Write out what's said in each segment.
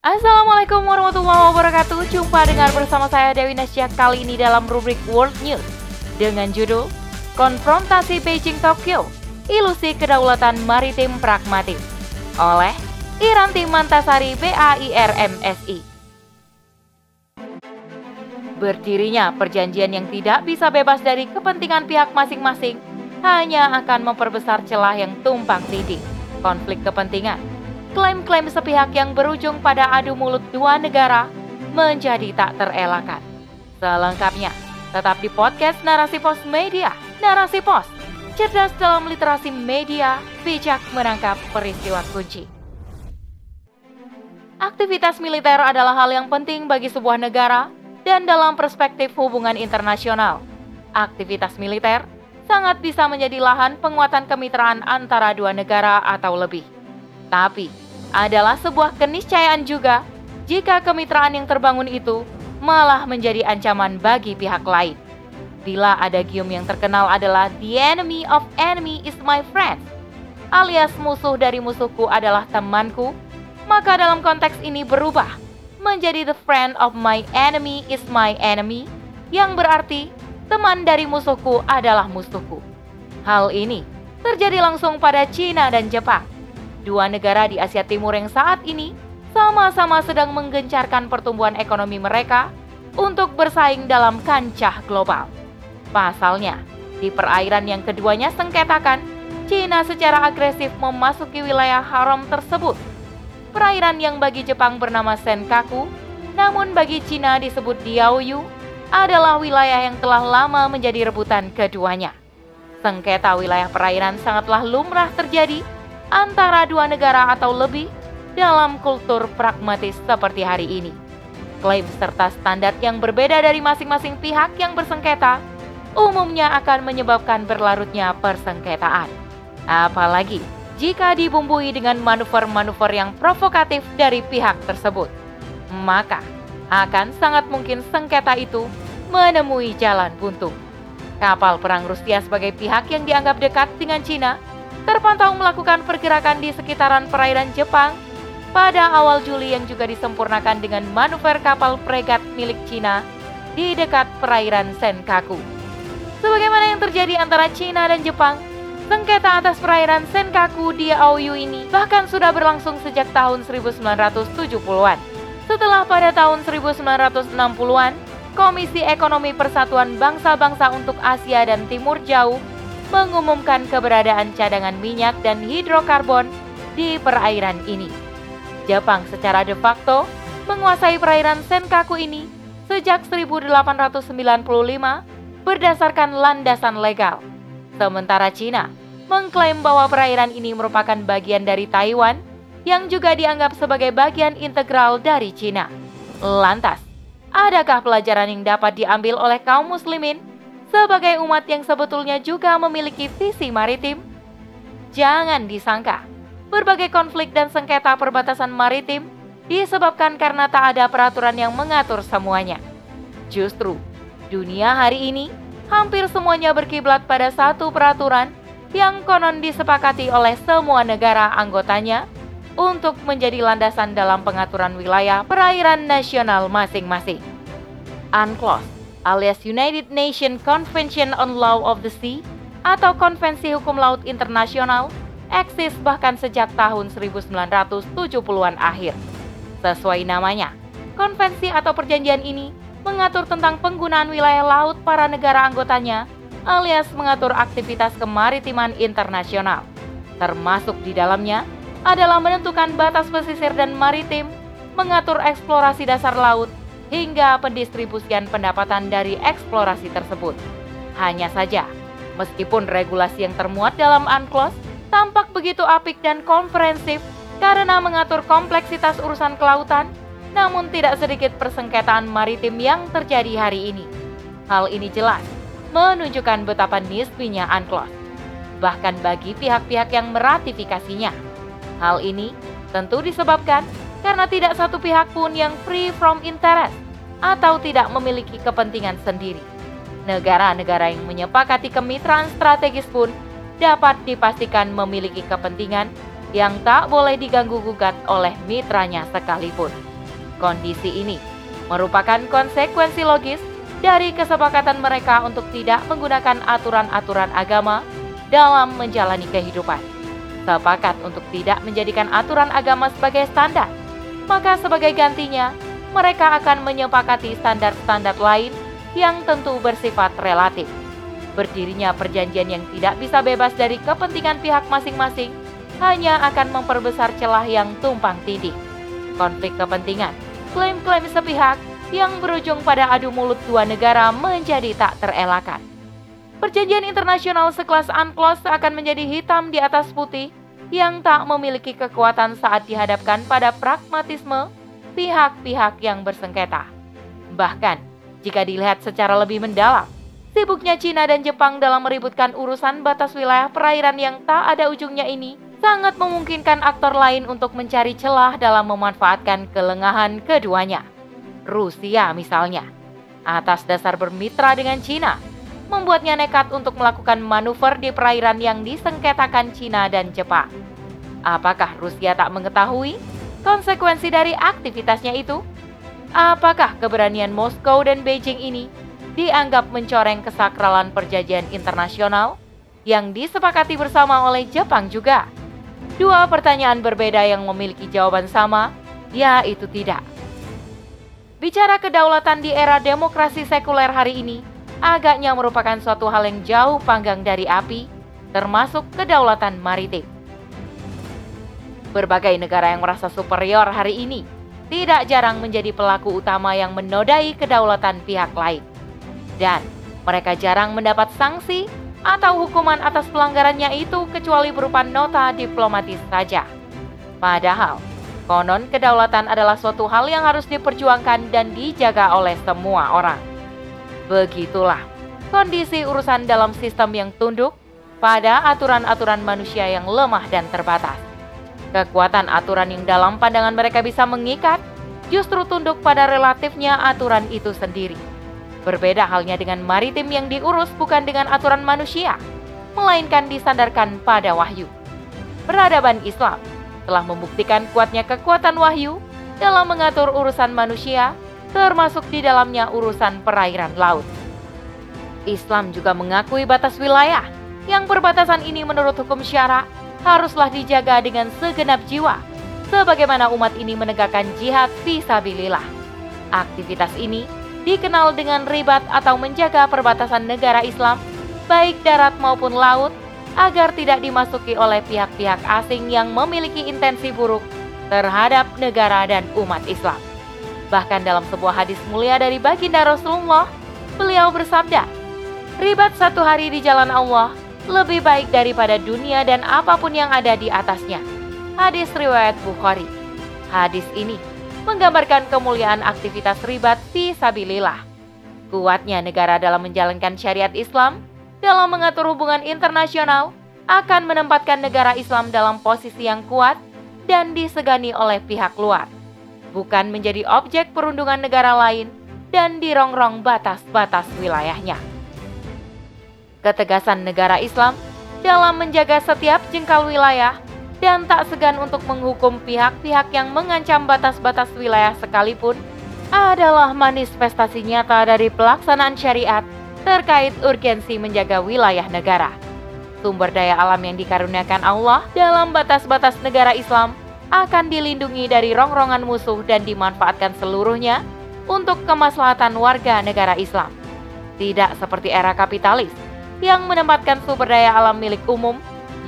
Assalamualaikum warahmatullahi wabarakatuh. Jumpa dengan bersama saya Dewi Nasya kali ini dalam rubrik World News. Dengan judul Konfrontasi Beijing-Tokyo Ilusi Kedaulatan Maritim Pragmatis Oleh Iranti Mantasari BAIRMSI Berdirinya perjanjian yang tidak bisa bebas dari kepentingan pihak masing-masing hanya akan memperbesar celah yang tumpang tindih, konflik kepentingan, klaim-klaim sepihak yang berujung pada adu mulut dua negara menjadi tak terelakkan. Selengkapnya, tetap di podcast Narasi Pos Media. Narasi Pos, cerdas dalam literasi media, bijak menangkap peristiwa kunci. Aktivitas militer adalah hal yang penting bagi sebuah negara dan dalam perspektif hubungan internasional. Aktivitas militer sangat bisa menjadi lahan penguatan kemitraan antara dua negara atau lebih. Tapi, adalah sebuah keniscayaan juga jika kemitraan yang terbangun itu malah menjadi ancaman bagi pihak lain. Bila ada gium yang terkenal adalah the enemy of enemy is my friend, alias musuh dari musuhku adalah temanku, maka dalam konteks ini berubah menjadi the friend of my enemy is my enemy, yang berarti teman dari musuhku adalah musuhku. Hal ini terjadi langsung pada Cina dan Jepang Dua negara di Asia Timur yang saat ini sama-sama sedang menggencarkan pertumbuhan ekonomi mereka untuk bersaing dalam kancah global. Pasalnya, di perairan yang keduanya sengketakan, Cina secara agresif memasuki wilayah haram tersebut. Perairan yang bagi Jepang bernama Senkaku, namun bagi Cina disebut Diaoyu, adalah wilayah yang telah lama menjadi rebutan keduanya. Sengketa wilayah perairan sangatlah lumrah terjadi antara dua negara atau lebih dalam kultur pragmatis seperti hari ini. Klaim serta standar yang berbeda dari masing-masing pihak yang bersengketa umumnya akan menyebabkan berlarutnya persengketaan. Apalagi jika dibumbui dengan manuver-manuver yang provokatif dari pihak tersebut, maka akan sangat mungkin sengketa itu menemui jalan buntu. Kapal perang Rusia sebagai pihak yang dianggap dekat dengan Cina terpantau melakukan pergerakan di sekitaran perairan Jepang pada awal Juli yang juga disempurnakan dengan manuver kapal fregat milik Cina di dekat perairan Senkaku. Sebagaimana yang terjadi antara Cina dan Jepang, sengketa atas perairan Senkaku di Aoyu ini bahkan sudah berlangsung sejak tahun 1970-an. Setelah pada tahun 1960-an, Komisi Ekonomi Persatuan Bangsa-Bangsa untuk Asia dan Timur Jauh mengumumkan keberadaan cadangan minyak dan hidrokarbon di perairan ini. Jepang secara de facto menguasai perairan Senkaku ini sejak 1895 berdasarkan landasan legal. Sementara Cina mengklaim bahwa perairan ini merupakan bagian dari Taiwan yang juga dianggap sebagai bagian integral dari Cina. Lantas, adakah pelajaran yang dapat diambil oleh kaum muslimin sebagai umat yang sebetulnya juga memiliki visi maritim? Jangan disangka, berbagai konflik dan sengketa perbatasan maritim disebabkan karena tak ada peraturan yang mengatur semuanya. Justru, dunia hari ini hampir semuanya berkiblat pada satu peraturan yang konon disepakati oleh semua negara anggotanya untuk menjadi landasan dalam pengaturan wilayah perairan nasional masing-masing. UNCLOS alias United Nations Convention on Law of the Sea atau Konvensi Hukum Laut Internasional eksis bahkan sejak tahun 1970-an akhir. Sesuai namanya, konvensi atau perjanjian ini mengatur tentang penggunaan wilayah laut para negara anggotanya alias mengatur aktivitas kemaritiman internasional. Termasuk di dalamnya adalah menentukan batas pesisir dan maritim, mengatur eksplorasi dasar laut, hingga pendistribusian pendapatan dari eksplorasi tersebut. Hanya saja, meskipun regulasi yang termuat dalam UNCLOS tampak begitu apik dan komprehensif karena mengatur kompleksitas urusan kelautan, namun tidak sedikit persengketaan maritim yang terjadi hari ini. Hal ini jelas menunjukkan betapa nisbinya UNCLOS, bahkan bagi pihak-pihak yang meratifikasinya. Hal ini tentu disebabkan karena tidak satu pihak pun yang free from interest atau tidak memiliki kepentingan sendiri. Negara-negara yang menyepakati kemitraan strategis pun dapat dipastikan memiliki kepentingan yang tak boleh diganggu-gugat oleh mitranya sekalipun. Kondisi ini merupakan konsekuensi logis dari kesepakatan mereka untuk tidak menggunakan aturan-aturan agama dalam menjalani kehidupan. Sepakat untuk tidak menjadikan aturan agama sebagai standar, maka sebagai gantinya mereka akan menyepakati standar-standar lain yang tentu bersifat relatif. Berdirinya perjanjian yang tidak bisa bebas dari kepentingan pihak masing-masing hanya akan memperbesar celah yang tumpang tindih. Konflik kepentingan, klaim-klaim sepihak, yang berujung pada adu mulut dua negara menjadi tak terelakkan. Perjanjian internasional sekelas UNCLOS akan menjadi hitam di atas putih yang tak memiliki kekuatan saat dihadapkan pada pragmatisme pihak-pihak yang bersengketa. Bahkan, jika dilihat secara lebih mendalam, sibuknya Cina dan Jepang dalam meributkan urusan batas wilayah perairan yang tak ada ujungnya ini sangat memungkinkan aktor lain untuk mencari celah dalam memanfaatkan kelengahan keduanya. Rusia misalnya, atas dasar bermitra dengan Cina, membuatnya nekat untuk melakukan manuver di perairan yang disengketakan Cina dan Jepang. Apakah Rusia tak mengetahui konsekuensi dari aktivitasnya itu? Apakah keberanian Moskow dan Beijing ini dianggap mencoreng kesakralan perjanjian internasional yang disepakati bersama oleh Jepang juga? Dua pertanyaan berbeda yang memiliki jawaban sama, yaitu tidak. Bicara kedaulatan di era demokrasi sekuler hari ini, agaknya merupakan suatu hal yang jauh panggang dari api, termasuk kedaulatan maritim. Berbagai negara yang merasa superior hari ini tidak jarang menjadi pelaku utama yang menodai kedaulatan pihak lain. Dan mereka jarang mendapat sanksi atau hukuman atas pelanggarannya itu kecuali berupa nota diplomatis saja. Padahal, Konon kedaulatan adalah suatu hal yang harus diperjuangkan dan dijaga oleh semua orang. Begitulah kondisi urusan dalam sistem yang tunduk pada aturan-aturan manusia yang lemah dan terbatas. Kekuatan aturan yang dalam pandangan mereka bisa mengikat justru tunduk pada relatifnya aturan itu sendiri. Berbeda halnya dengan maritim yang diurus bukan dengan aturan manusia, melainkan disandarkan pada wahyu. Peradaban Islam telah membuktikan kuatnya kekuatan wahyu dalam mengatur urusan manusia, termasuk di dalamnya urusan perairan laut. Islam juga mengakui batas wilayah yang perbatasan ini menurut hukum syara haruslah dijaga dengan segenap jiwa, sebagaimana umat ini menegakkan jihad visabilillah. Aktivitas ini dikenal dengan ribat atau menjaga perbatasan negara Islam, baik darat maupun laut, agar tidak dimasuki oleh pihak-pihak asing yang memiliki intensi buruk terhadap negara dan umat Islam. Bahkan dalam sebuah hadis mulia dari baginda Rasulullah, beliau bersabda, Ribat satu hari di jalan Allah lebih baik daripada dunia dan apa pun yang ada di atasnya. Hadis riwayat Bukhari. Hadis ini menggambarkan kemuliaan aktivitas ribat fi sabilillah. Kuatnya negara dalam menjalankan syariat Islam dalam mengatur hubungan internasional akan menempatkan negara Islam dalam posisi yang kuat dan disegani oleh pihak luar, bukan menjadi objek perundungan negara lain dan dirongrong batas-batas wilayahnya. Ketegasan negara Islam dalam menjaga setiap jengkal wilayah dan tak segan untuk menghukum pihak-pihak yang mengancam batas-batas wilayah sekalipun adalah manifestasi nyata dari pelaksanaan syariat terkait urgensi menjaga wilayah negara. Sumber daya alam yang dikaruniakan Allah dalam batas-batas negara Islam akan dilindungi dari rongrongan musuh dan dimanfaatkan seluruhnya untuk kemaslahatan warga negara Islam. Tidak seperti era kapitalis yang menempatkan sumber daya alam milik umum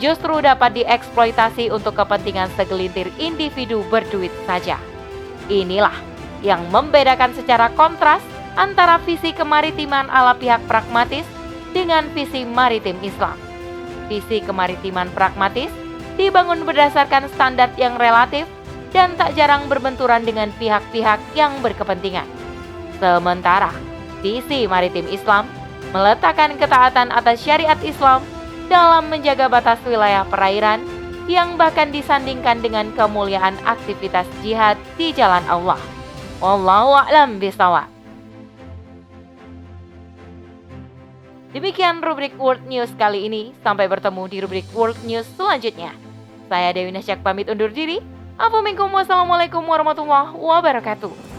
justru dapat dieksploitasi untuk kepentingan segelintir individu berduit saja. Inilah yang membedakan secara kontras antara visi kemaritiman ala pihak pragmatis dengan visi maritim Islam. Visi kemaritiman pragmatis dibangun berdasarkan standar yang relatif dan tak jarang berbenturan dengan pihak-pihak yang berkepentingan. Sementara visi maritim Islam meletakkan ketaatan atas syariat Islam dalam menjaga batas wilayah perairan yang bahkan disandingkan dengan kemuliaan aktivitas jihad di jalan Allah. Wallahu a'lam bishawab. Demikian rubrik World News kali ini. Sampai bertemu di rubrik World News selanjutnya. Saya Dewi Nasyak pamit undur diri. Assalamualaikum warahmatullahi wabarakatuh.